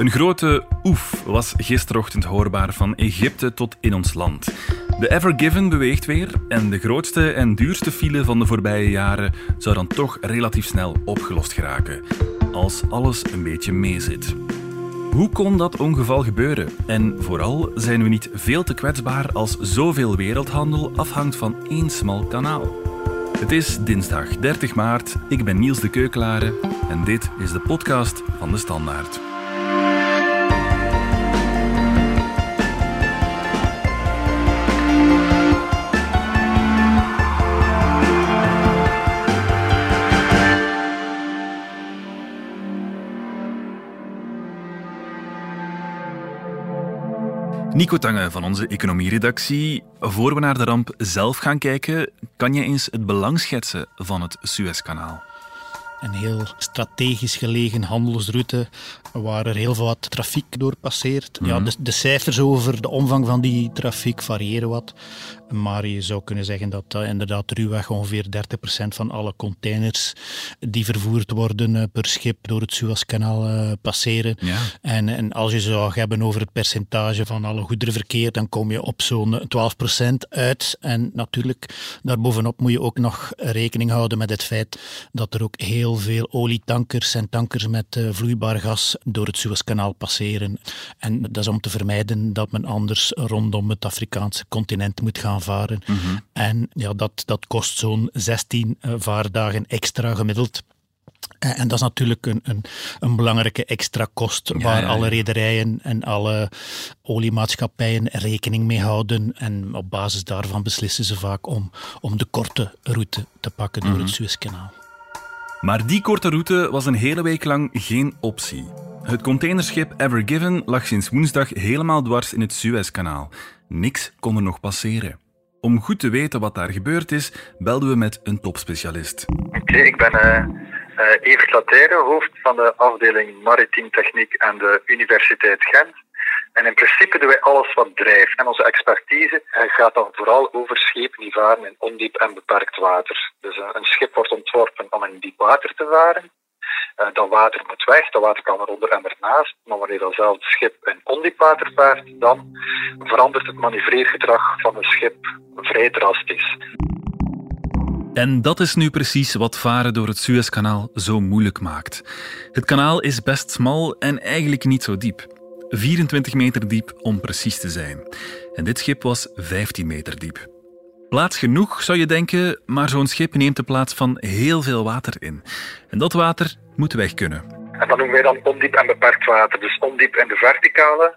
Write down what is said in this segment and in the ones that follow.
Een grote oef was gisterochtend hoorbaar van Egypte tot in ons land. De Ever Given beweegt weer en de grootste en duurste file van de voorbije jaren zou dan toch relatief snel opgelost geraken. Als alles een beetje meezit. Hoe kon dat ongeval gebeuren? En vooral zijn we niet veel te kwetsbaar als zoveel wereldhandel afhangt van één smal kanaal? Het is dinsdag 30 maart. Ik ben Niels de Keukelare en dit is de podcast van de Standaard. Nico Tange van onze economieredactie. Voor we naar de ramp zelf gaan kijken, kan je eens het belang schetsen van het Suezkanaal? Een heel strategisch gelegen handelsroute waar er heel veel wat trafiek door passeert. ja, Mhm. de, de cijfers over de omvang van die trafiek variëren wat. Maar je zou kunnen zeggen dat uh, inderdaad ruwweg ongeveer 30% van alle containers die vervoerd worden uh, per schip door het Suezkanaal uh, passeren. Ja. En, en als je zou hebben over het percentage van alle goederenverkeer, dan kom je op zo'n 12% uit. En natuurlijk, daarbovenop moet je ook nog rekening houden met het feit dat er ook heel veel olietankers en tankers met uh, vloeibaar gas door het Suezkanaal passeren. En dat is om te vermijden dat men anders rondom het Afrikaanse continent moet gaan varen. Mhm. En ja, dat, dat kost zo'n 16 uh, vaardagen extra gemiddeld. En, en dat is natuurlijk een, een, een belangrijke extra kost Ja, waar ja, alle rederijen en alle oliemaatschappijen rekening mee houden. En op basis daarvan beslissen ze vaak om, om de korte route te pakken door Mhm. het Suezkanaal. Maar die korte route was een hele week lang geen optie. Het containerschip Ever Given lag sinds woensdag helemaal dwars in het Suezkanaal. Niks kon er nog passeren. Om goed te weten wat daar gebeurd is, belden we met een topspecialist. Oké, ik ben eh eh, Evert Latijre, hoofd van de afdeling Maritiem Techniek aan de Universiteit Gent. En in principe doen wij alles wat drijft. En onze expertise eh, gaat dan vooral over schepen die varen in ondiep en beperkt water. Dus eh, een schip wordt ontworpen om in diep water te varen. Eh, dat water moet weg, dat water kan eronder en ernaast. Maar wanneer datzelfde schip in ondiep water vaart, dan verandert het manoeuvreergedrag van het schip vrij drastisch. En dat is nu precies wat varen door het Suezkanaal zo moeilijk maakt. Het kanaal is best smal en eigenlijk niet zo diep. 24 meter diep om precies te zijn. En dit schip was 15 meter diep. Plaats genoeg, zou je denken, maar zo'n schip neemt de plaats van heel veel water in. En dat water moet weg kunnen. En dat noemen wij dan ondiep en beperkt water. Dus ondiep in de verticale.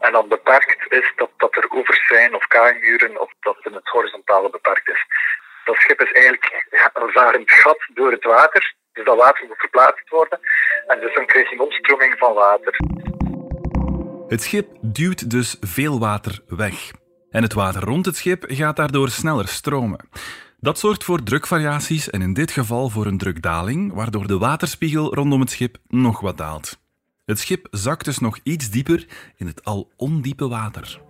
En dan beperkt is dat, dat er overs zijn of kaaimuren of dat in het horizontale beperkt is. Dat schip is eigenlijk een varend gat door het water. Dus dat water moet verplaatst worden. En dus dan krijg je een omstroming van water. Het schip duwt dus veel water weg. En het water rond het schip gaat daardoor sneller stromen. Dat zorgt voor drukvariaties en in dit geval voor een drukdaling, waardoor de waterspiegel rondom het schip nog wat daalt. Het schip zakt dus nog iets dieper in het al ondiepe water.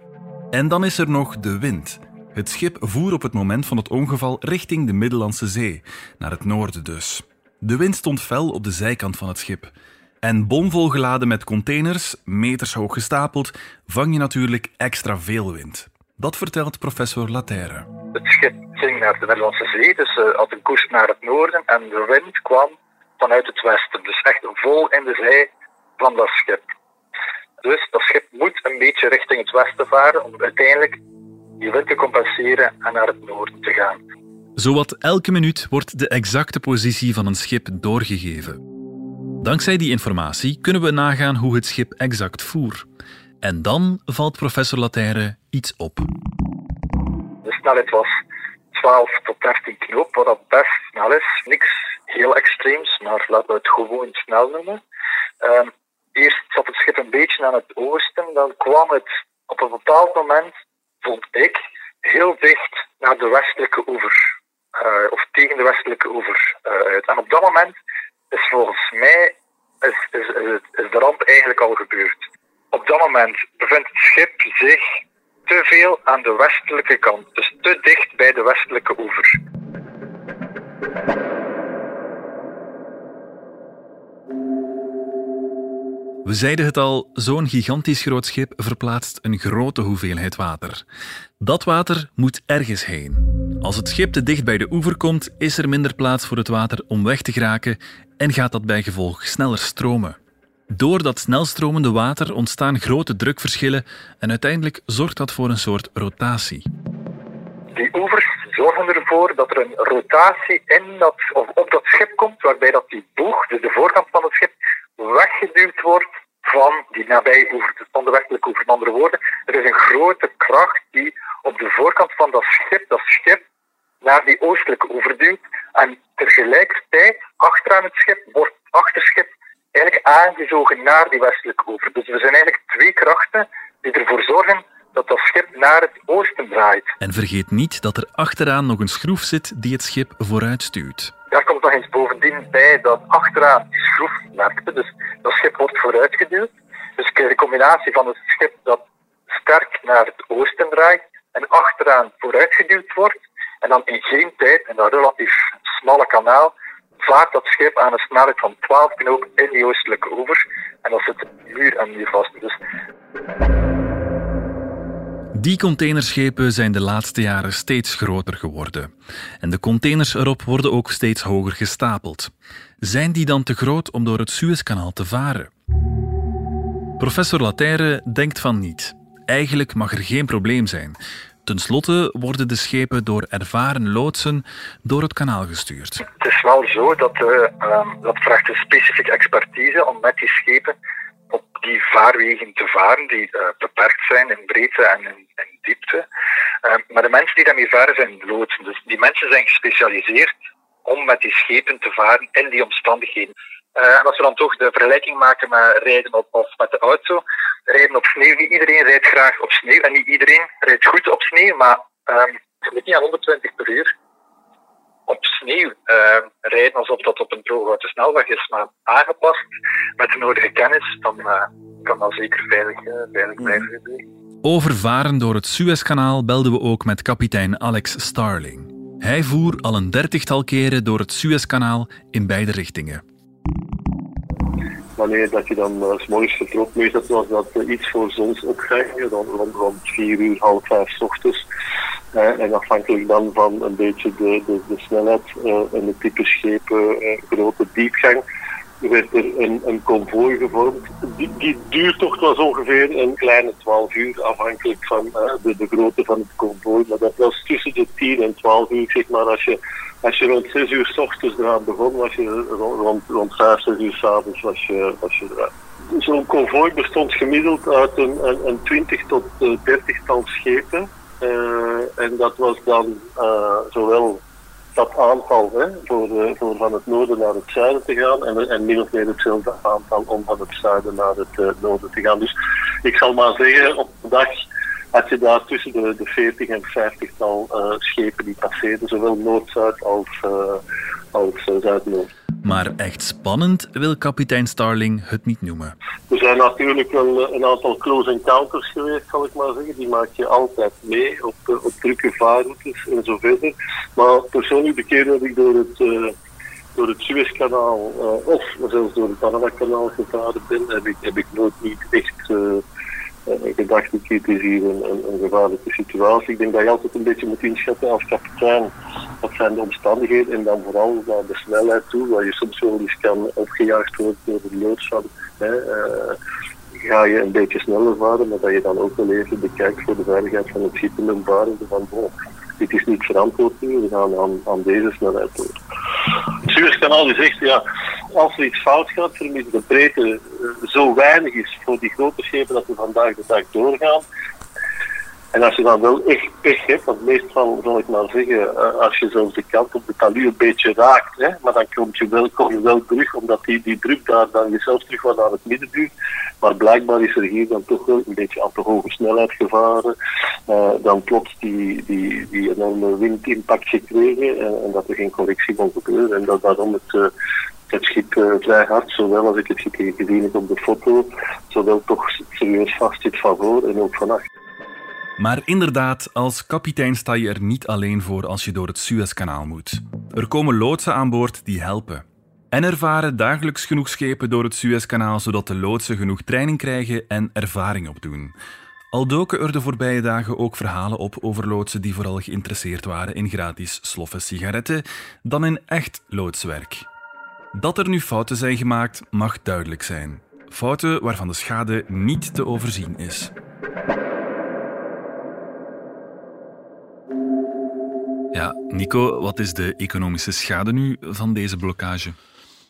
En dan is er nog de wind. Het schip voer op het moment van het ongeval richting de Middellandse Zee, naar het noorden dus. De wind stond fel op de zijkant van het schip. En bomvol geladen met containers, meters hoog gestapeld, vang je natuurlijk extra veel wind. Dat vertelt professor Latère. Het schip ging naar de Middellandse Zee, dus uh, had een koers naar het noorden. En de wind kwam vanuit het westen. Dus echt vol in de zij van dat schip. Dus dat schip moet een beetje richting het westen varen om uiteindelijk die wind te compenseren en naar het noorden te gaan. Zowat elke minuut wordt de exacte positie van een schip doorgegeven. Dankzij die informatie kunnen we nagaan hoe het schip exact voer. En dan valt professor Latère iets op. De snelheid was 12 tot 13 knoop, wat dat best snel is. Niks heel extreems, maar laten we het gewoon snel noemen. Um, eerst zat het schip een beetje aan het oosten, dan kwam het op een bepaald moment, vond ik, heel dicht naar de westelijke oever. Uh, of tegen de westelijke oever uh, uit. En op dat moment is volgens mij is, is, is, is de ramp eigenlijk al gebeurd. Op dat moment bevindt het schip zich te veel aan de westelijke kant, dus te dicht bij de westelijke oever. We zeiden het al, zo'n gigantisch groot schip verplaatst een grote hoeveelheid water. Dat water moet ergens heen. Als het schip te dicht bij de oever komt, is er minder plaats voor het water om weg te geraken en gaat dat bij gevolg sneller stromen. Door dat snelstromende water ontstaan grote drukverschillen en uiteindelijk zorgt dat voor een soort rotatie. Die oevers zorgen ervoor dat er een rotatie in dat, of op dat schip komt, waarbij dat die boeg, dus de voorkant van het schip, weggeduwd wordt van die nabij oever, van de westelijke oever. Met andere woorden, er is een grote kracht op de voorkant van dat schip, dat schip naar die oostelijke oever duwt. En tegelijkertijd, achteraan het schip, wordt achterschip eigenlijk aangezogen naar die westelijke oever. Dus er zijn eigenlijk twee krachten die ervoor zorgen dat dat schip naar het oosten draait. En vergeet niet dat er achteraan nog een schroef zit die het schip vooruit stuurt. Daar komt nog eens bovendien bij dat achteraan die schroef werkte, dus dat schip wordt vooruitgeduwd. Dus de combinatie van het schip dat sterk naar het oosten draait en achteraan vooruitgeduwd wordt, en dan in geen tijd, in dat relatief smalle kanaal, vaart dat schip aan een snelheid van 12 knoop in die oostelijke oever. En dat zit muur aan muur vast. Dus... Die containerschepen zijn de laatste jaren steeds groter geworden. En de containers erop worden ook steeds hoger gestapeld. Zijn die dan te groot om door het Suezkanaal te varen? Professor Laterre denkt van niet. Eigenlijk mag er geen probleem zijn. Ten slotte worden de schepen door ervaren loodsen door het kanaal gestuurd. Het is wel zo dat uh, dat vraagt een specifieke expertise om met die schepen op die vaarwegen te varen, die uh, beperkt zijn in breedte en in, diepte. Uh, maar de mensen die daarmee varen zijn loodsen. Dus die mensen zijn gespecialiseerd om met die schepen te varen in die omstandigheden. Uh, en als we dan toch de vergelijking maken met rijden op, of met de auto, rijden op sneeuw. Niet iedereen rijdt graag op sneeuw en niet iedereen rijdt goed op sneeuw, maar um, je moet niet aan 120 per uur op sneeuw uh, rijden alsof dat op een drooghouten snelweg is, maar aangepast met de nodige kennis, dan uh, kan dat zeker veilig, uh, veilig blijven gebeuren. Over varen door het Suezkanaal belden we ook met kapitein Alex Starling. Hij voer al een dertigtal keren door het Suezkanaal in beide richtingen wanneer dat je dan uh, s morgens vertrok, meestal was dat iets voor zonsopgang, dan rond, rond 4 uur, half 5 s ochtends. Uh, en afhankelijk dan van een beetje de, de, snelheid en de type schepen, grote diepgang, werd er een, een konvooi gevormd. Die, die duurtocht was ongeveer een kleine 12 uur, afhankelijk van de, de grootte van het konvooi. Maar dat was tussen de 10 en 12 uur, zeg maar, als je als je rond 6 uur s ochtends eraan begon, was je rond, rond, rond 5, 6 uur s'avonds was je, was je eruit. Zo'n konvooi bestond gemiddeld uit een, een, een 20 tot 30 tal schepen. Uh, en dat was dan uh, zowel dat aantal hè, voor, voor van het noorden naar het zuiden te gaan en, en min of meer hetzelfde aantal om van het zuiden naar het noorden te gaan. Dus ik zal maar zeggen, op een dag had je daar tussen de, de 40 en 50 tal uh, schepen die passeerden, zowel Noord-Zuid als, uh, als uh, Zuid-Noord. Maar echt spannend wil kapitein Starling het niet noemen. Er zijn natuurlijk wel een aantal close encounters geweest, zal ik maar zeggen. Die maak je altijd mee op, op drukke vaarroutes en zo verder. Maar persoonlijk de keer dat ik door het door het Suezkanaal uh, of zelfs door het Panama-kanaal gevaren ben, heb ik, heb ik nooit niet echt uh, gedacht, ik het is hier een, gevaarlijke situatie. Ik denk dat je altijd een beetje moet inschatten als kapitein, wat zijn de omstandigheden en dan vooral naar de snelheid toe, waar je soms wel eens kan opgejaagd worden door de loods van, hè, uh, ga je een beetje sneller varen, maar dat je dan ook wel even bekijkt voor de veiligheid van het schip en varen van, oh, dit is niet verantwoord nu, we gaan aan, aan deze snelheid door. Het Suezkanaal zegt, ja, als er iets fout gaat, vermits de breedte uh, zo weinig is voor die grote schepen dat we vandaag de dag doorgaan. En als je dan wel echt pech hebt, want meestal zal ik maar zeggen, uh, als je zelfs de kant op de talu een beetje raakt, hè, maar dan kom je, wel, kom je wel terug, omdat die, die druk daar dan jezelf terug wat naar het midden duwt. Maar blijkbaar is er hier dan toch wel een beetje aan te hoge snelheid gevaren. Uh, dan plots die, die, die enorme windimpact gekregen en, en, dat er geen correctie kon gebeuren. En dat daarom het, het schip vrij hard, zowel als ik het gezien heb op de foto, zowel toch serieus vast zit van voor en ook van. Maar inderdaad, als kapitein sta je er niet alleen voor als je door het Suezkanaal moet. Er komen loodsen aan boord die helpen. En er varen dagelijks genoeg schepen door het Suezkanaal zodat de loodsen genoeg training krijgen en ervaring opdoen. Al doken er de voorbije dagen ook verhalen op over loodsen die vooral geïnteresseerd waren in gratis sloffen sigaretten dan in echt loodswerk. Dat er nu fouten zijn gemaakt mag duidelijk zijn. Fouten waarvan de schade niet te overzien is. Ja, Nico, wat is de economische schade nu van deze blokkage?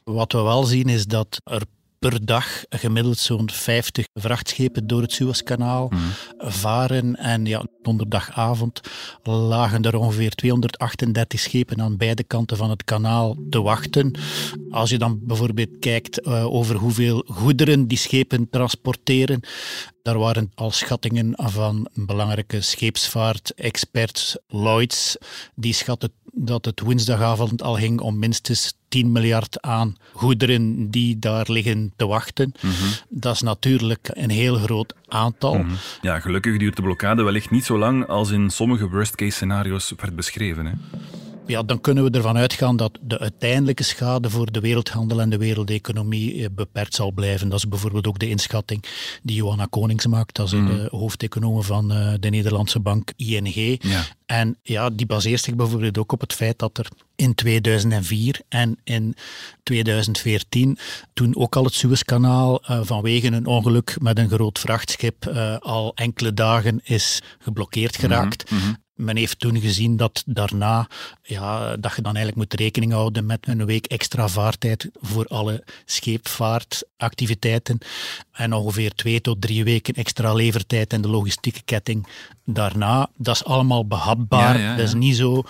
Wat we wel zien is dat er per dag gemiddeld zo'n 50 vrachtschepen door het Suezkanaal mm. varen. En ja, donderdagavond lagen er ongeveer 238 schepen aan beide kanten van het kanaal te wachten. Als je dan bijvoorbeeld kijkt uh, over hoeveel goederen die schepen transporteren, daar waren al schattingen van belangrijke scheepsvaart-expert Lloyds. Die schatten dat het woensdagavond al ging om minstens 10 miljard aan goederen die daar liggen te wachten. Mhm. Dat is natuurlijk een heel groot aantal. Mhm. Ja, gelukkig duurt de blokkade wellicht niet zo lang als in sommige worst-case scenario's werd beschreven. Hè? Ja, dan kunnen we ervan uitgaan dat de uiteindelijke schade voor de wereldhandel en de wereldeconomie eh, beperkt zal blijven. Dat is bijvoorbeeld ook de inschatting die Johanna Konings maakt. Dat is mm. de hoofdeconoom van eh, de Nederlandse bank ING. Ja. En ja, die baseert zich bijvoorbeeld ook op het feit dat er in 2004 en in 2014, toen ook al het Suezkanaal uh, vanwege een ongeluk met een groot vrachtschip uh, al enkele dagen is geblokkeerd geraakt. Mhm, mhm. Men heeft toen gezien dat daarna, ja, dat je dan eigenlijk moet rekening houden met een week extra vaartijd voor alle scheepvaartactiviteiten en ongeveer twee tot drie weken extra levertijd in de logistieke ketting daarna. Dat is allemaal behapbaar. Ja, Dat is niet zo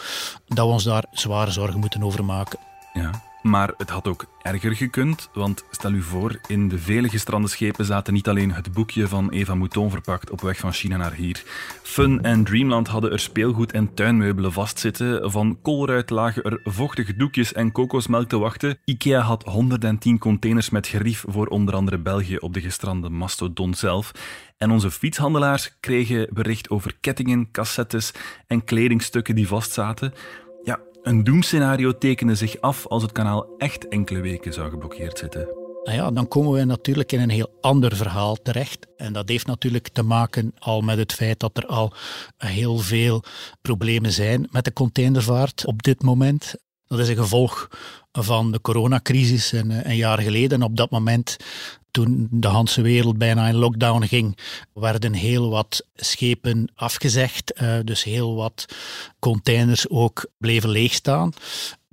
dat we ons daar zware zorgen moeten over maken. Ja. Maar het had ook erger gekund, want stel u voor, in de vele gestrande schepen zaten niet alleen het boekje van Eva Mouton verpakt op weg van China naar hier. Fun en Dreamland hadden er speelgoed en tuinmeubelen vastzitten. Van Colruyt lagen er vochtige doekjes en kokosmelk te wachten. Ikea had 110 containers met gerief voor onder andere België op de gestrande mastodon zelf. En onze fietshandelaars kregen bericht over kettingen, cassettes en kledingstukken die vastzaten. Een doemscenario tekende zich af als het kanaal echt enkele weken zou geblokkeerd zitten. Nou ja, dan komen we natuurlijk in een heel ander verhaal terecht. En dat heeft natuurlijk te maken al met het feit dat er al heel veel problemen zijn met de containervaart op dit moment. Dat is een gevolg van de coronacrisis een, een jaar geleden. Op dat moment toen de hele wereld bijna in lockdown ging, werden heel wat schepen afgezegd. Uh, dus heel wat containers ook bleven leegstaan.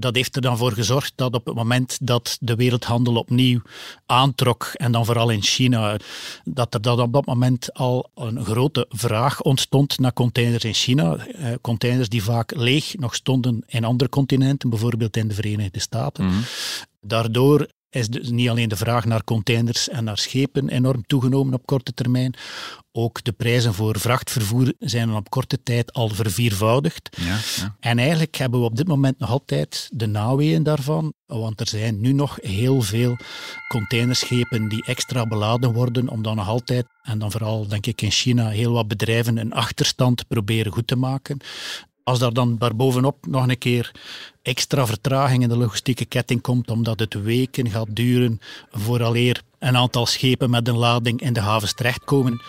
Dat heeft er dan voor gezorgd dat op het moment dat de wereldhandel opnieuw aantrok, en dan vooral in China, dat er dan op dat moment al een grote vraag ontstond naar containers in China. Uh, containers die vaak leeg nog stonden in andere continenten, bijvoorbeeld in de Verenigde Staten. Mhm. Daardoor is dus niet alleen de vraag naar containers en naar schepen enorm toegenomen op korte termijn. Ook de prijzen voor vrachtvervoer zijn op korte tijd al verviervoudigd. Ja, ja. En eigenlijk hebben we op dit moment nog altijd de naweeën daarvan, want er zijn nu nog heel veel containerschepen die extra beladen worden, om dan nog altijd, en dan vooral denk ik in China, heel wat bedrijven een achterstand proberen goed te maken. Als daar dan daarbovenop nog een keer extra vertraging in de logistieke ketting komt, omdat het weken gaat duren vooraleer een aantal schepen met een lading in de havens terechtkomen.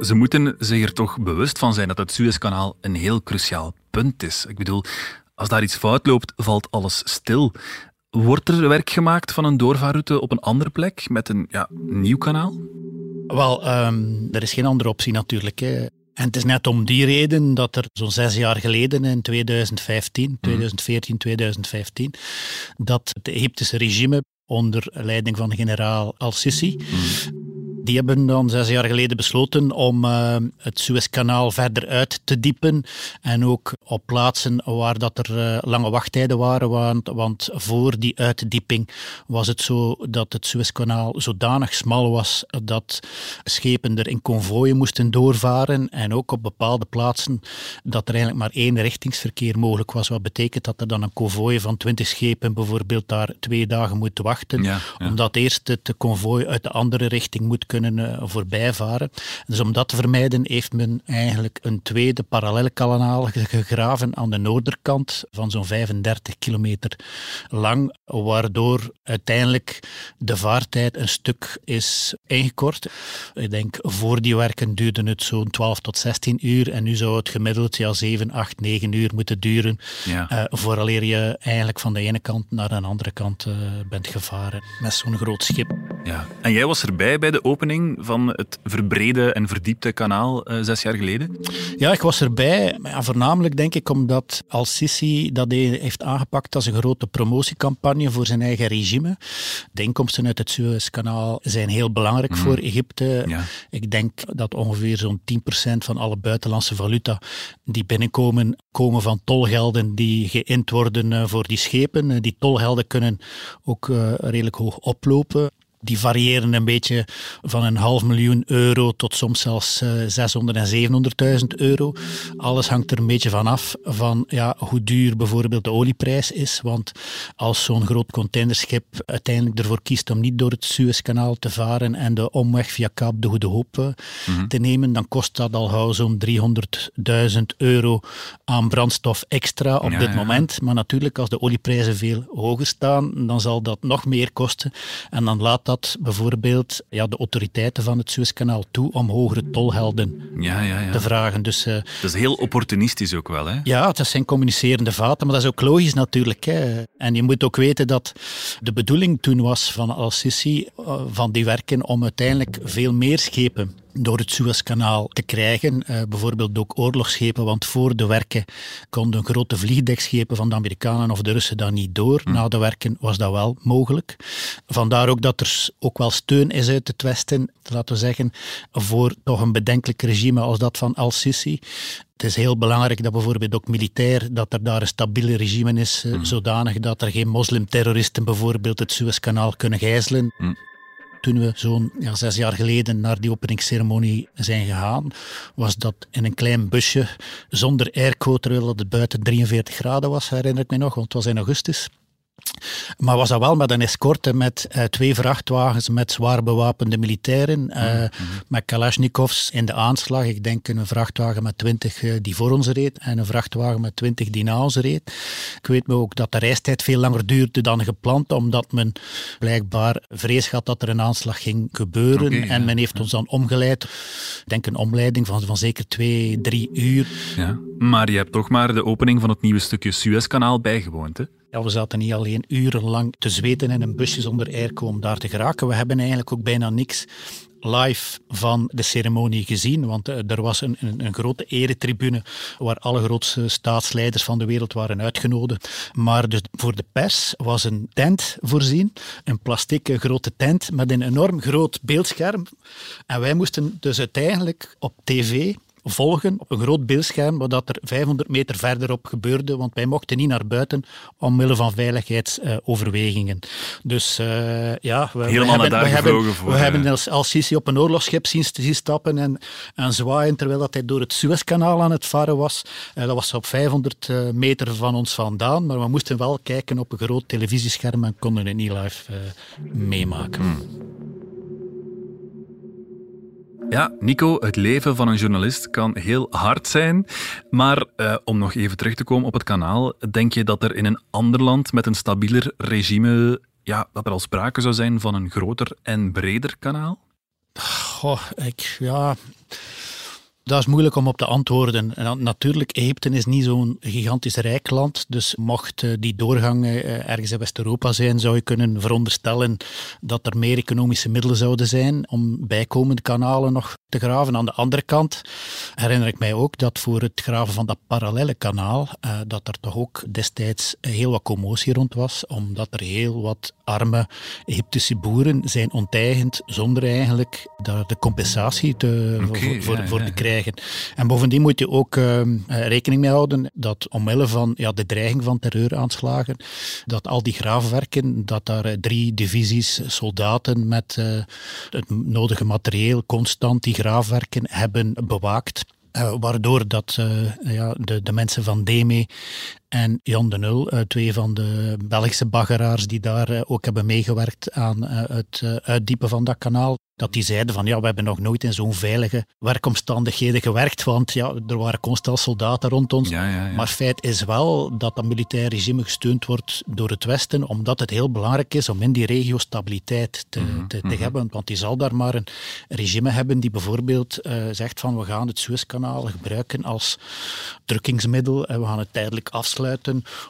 Ze moeten zich er toch bewust van zijn dat het Suezkanaal een heel cruciaal punt is. Ik bedoel, als daar iets fout loopt, valt alles stil. Wordt er werk gemaakt van een doorvaarroute op een andere plek met een ja, nieuw kanaal? Wel, um, er is geen andere optie natuurlijk. Hè. En het is net om die reden dat er zo'n zes jaar geleden, in 2015, 2014, 2015, dat het Egyptische regime onder leiding van generaal Al-Sisi mhm. Die hebben dan zes jaar geleden besloten om uh, het Suezkanaal verder uit te diepen. En ook op plaatsen waar dat er uh, lange wachttijden waren. Want, want, voor die uitdieping was het zo dat het Suezkanaal zodanig smal was dat schepen er in konvooien moesten doorvaren. En ook op bepaalde plaatsen dat er eigenlijk maar één richtingsverkeer mogelijk was. Wat betekent dat er dan een konvooi van twintig schepen bijvoorbeeld daar twee dagen moet wachten. Omdat eerst het konvooi uit de andere richting moet kunnen voorbij varen. Dus om dat te vermijden heeft men eigenlijk een tweede parallele kanaal gegraven aan de noorderkant van zo'n 35 kilometer lang, waardoor uiteindelijk de vaartijd een stuk is ingekort. Ik denk voor die werken duurde het zo'n 12 tot 16 uur en nu zou het gemiddeld ja, 7, 8, 9 uur moeten duren ja. uh, vooraleer je eigenlijk van de ene kant naar de andere kant uh, bent gevaren met zo'n groot schip. Ja. En jij was erbij bij de opening van het verbrede en verdiepte kanaal uh, zes jaar geleden? Ja, ik was erbij. Ja, voornamelijk denk ik omdat Al-Sisi dat heeft aangepakt als een grote promotiecampagne voor zijn eigen regime. De inkomsten uit het Suezkanaal zijn heel belangrijk mm. voor Egypte. Ja. Ik denk dat ongeveer zo'n 10% van alle buitenlandse valuta die binnenkomen, komen van tolgelden die geïnd worden eh, voor die schepen. Die tolgelden kunnen ook uh, redelijk hoog oplopen die variëren een beetje van een half miljoen euro tot soms zelfs 600 en 700.000 euro. Alles hangt er een beetje van af van ja, hoe duur bijvoorbeeld de olieprijs is. Want als zo'n groot containerschip uiteindelijk ervoor kiest om niet door het Suezkanaal te varen en de omweg via Kaap de Goede Hoop eh, mhm. te nemen, dan kost dat al gauw zo'n 300.000 euro aan brandstof extra op dit moment. Maar natuurlijk, als de olieprijzen veel hoger staan, dan zal dat nog meer kosten. En dan laat dat dat bijvoorbeeld ja, de autoriteiten van het Suezkanaal toe om hogere tolhelden ja, ja, ja. te vragen. Dus, uh, dat is heel opportunistisch ook wel, hè? Ja, dat zijn communicerende vaten, maar dat is ook logisch natuurlijk. Hè. En je moet ook weten dat de bedoeling toen was van Al-Sisi, uh, van die werken, om uiteindelijk veel meer schepen door het Suezkanaal te krijgen. Uh, bijvoorbeeld ook oorlogsschepen, want voor de werken konden grote vliegdekschepen van de Amerikanen of de Russen daar niet door. Hm. Na de werken was dat wel mogelijk. Vandaar ook dat er ook wel steun is uit het Westen, laten we zeggen, voor toch een bedenkelijk regime als dat van Al-Sisi. Het is heel belangrijk dat bijvoorbeeld ook militair, dat er daar een stabiel regime is, uh, zodanig dat er geen moslimterroristen bijvoorbeeld het Suezkanaal kunnen gijzelen. Hm toen we zo'n ja, zes jaar geleden naar die openingsceremonie zijn gegaan, was dat in een klein busje zonder airco, terwijl het buiten 43 graden was, herinner ik me nog, want het was in augustus. Maar was dat wel met een escorte met uh, twee vrachtwagens met zwaar bewapende militairen, uh, mm -hmm. met Kalashnikovs in de aanslag. Ik denk een vrachtwagen met 20 uh, die voor ons reed en een vrachtwagen met 20 die na ons reed. Ik weet me ook dat de reistijd veel langer duurde dan gepland, omdat men blijkbaar vrees had dat er een aanslag ging gebeuren. Okay, en ja, men heeft ja. ons dan omgeleid. Ik denk een omleiding van, van zeker twee, drie uur. Ja, maar je hebt toch maar de opening van het nieuwe stukje Suezkanaal bijgewoond, hè? We zaten niet alleen urenlang te zweten in een busje zonder airco om daar te geraken. We hebben eigenlijk ook bijna niks live van de ceremonie gezien. Want uh, er was een, een, een, grote eretribune waar alle grootste staatsleiders van de wereld waren uitgenodigd. Maar dus voor de pers was een tent voorzien, een plastieke grote tent met een enorm groot beeldscherm. En wij moesten dus uiteindelijk op tv volgen op een groot beeldscherm wat er 500 meter verderop gebeurde, want wij mochten niet naar buiten omwille van veiligheidsoverwegingen. dus uh, ja, we, hebben, we hebben, voor, we hebben als, als Sisi op een oorlogsschip zien, zien stappen en, en zwaaien terwijl dat hij door het Suezkanaal aan het varen was. Uh, dat was op 500 uh, eh, meter van ons vandaan, maar we moesten wel kijken op een groot televisiescherm en konden het niet live meemaken. Hmm. Ja, Nico, het leven van een journalist kan heel hard zijn. Maar uh, om nog even terug te komen op het kanaal, denk je dat er in een ander land met een stabieler regime, ja, dat er al sprake zou zijn van een groter en breder kanaal? Goh, ik, ja, dat is moeilijk om op te antwoorden. En natuurlijk, Egypte is niet zo'n gigantisch rijk land. Dus mocht eh, die doorgang eh, ergens in West-Europa zijn, zou je kunnen veronderstellen dat er meer economische middelen zouden zijn om bijkomende kanalen nog te graven. Aan de andere kant herinner ik mij ook dat voor het graven van dat parallele kanaal, uh, dat er toch ook destijds heel wat commotie rond was, omdat er heel wat arme Egyptische boeren zijn onteigend zonder eigenlijk daar de compensatie te, okay, voor, ja, voor ja. te krijgen. En bovendien moet je ook uh, rekening mee houden dat omwille van ja, de dreiging van terreuraanslagen, dat al die graafwerken, dat daar uh, drie divisies soldaten met uh, het nodige materieel constant die graafwerken hebben bewaakt. Uh, waardoor dat uh, ja, de, de mensen van Deme en Jan de Nul, twee van de Belgische baggeraars die daar ook hebben meegewerkt aan het uitdiepen van dat kanaal dat die zeiden van ja, we hebben nog nooit in zo'n veilige werkomstandigheden gewerkt, want ja, er waren constant soldaten rond ons. Maar feit is wel dat dat militair regime gesteund wordt door het Westen, omdat het heel belangrijk is om in die regio stabiliteit te, mhm, te, mhm. hebben. Want die zal daar maar een regime hebben die bijvoorbeeld uh, zegt van we gaan het Suezkanaal gebruiken als drukkingsmiddel en we gaan het tijdelijk afsluiten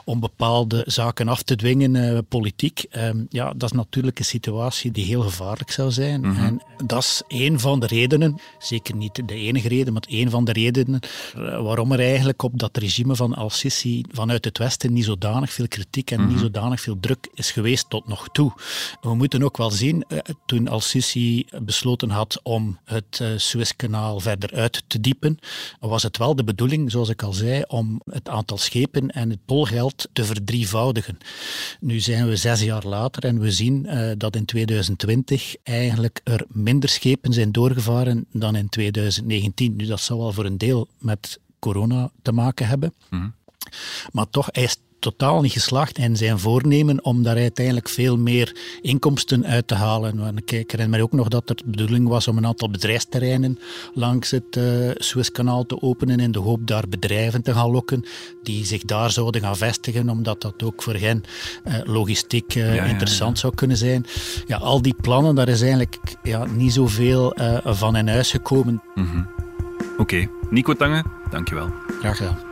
om bepaalde zaken af te dwingen, uh, politiek. Um, ja, dat is natuurlijk een situatie die heel gevaarlijk zou zijn. Mhm. En dat is een van de redenen, zeker niet de enige reden, maar een van de redenen eh, waarom er eigenlijk op dat regime van Al-Sisi vanuit het Westen niet zodanig veel kritiek en niet mhm. zodanig veel druk is geweest tot nog toe. We moeten ook wel zien, eh, toen Al-Sisi besloten had om het eh, Suezkanaal verder uit te diepen, was het wel de bedoeling, zoals ik al zei, om het aantal schepen en het tolgeld te verdrievoudigen. Nu zijn we zes jaar later en we zien dat in 2020 eigenlijk er minder schepen zijn doorgevaren dan in 2019. Nu, dat zal wel voor een deel met corona te maken hebben. Mhm. Maar toch, hij is totaal niet geslaagd in zijn voornemen om daar uiteindelijk veel meer inkomsten uit te halen. Ik herinner me ook nog dat er de bedoeling was om een aantal bedrijfsterreinen langs het uh, Suezkanaal te openen in de hoop daar bedrijven te gaan lokken die zich daar zouden gaan vestigen, omdat dat ook voor hen uh, logistiek uh, interessant zou kunnen zijn. Ja, al die plannen, daar is eigenlijk ja, niet zoveel van in huis gekomen. Mm Oké, Nico Tange, dankjewel. Graag gedaan.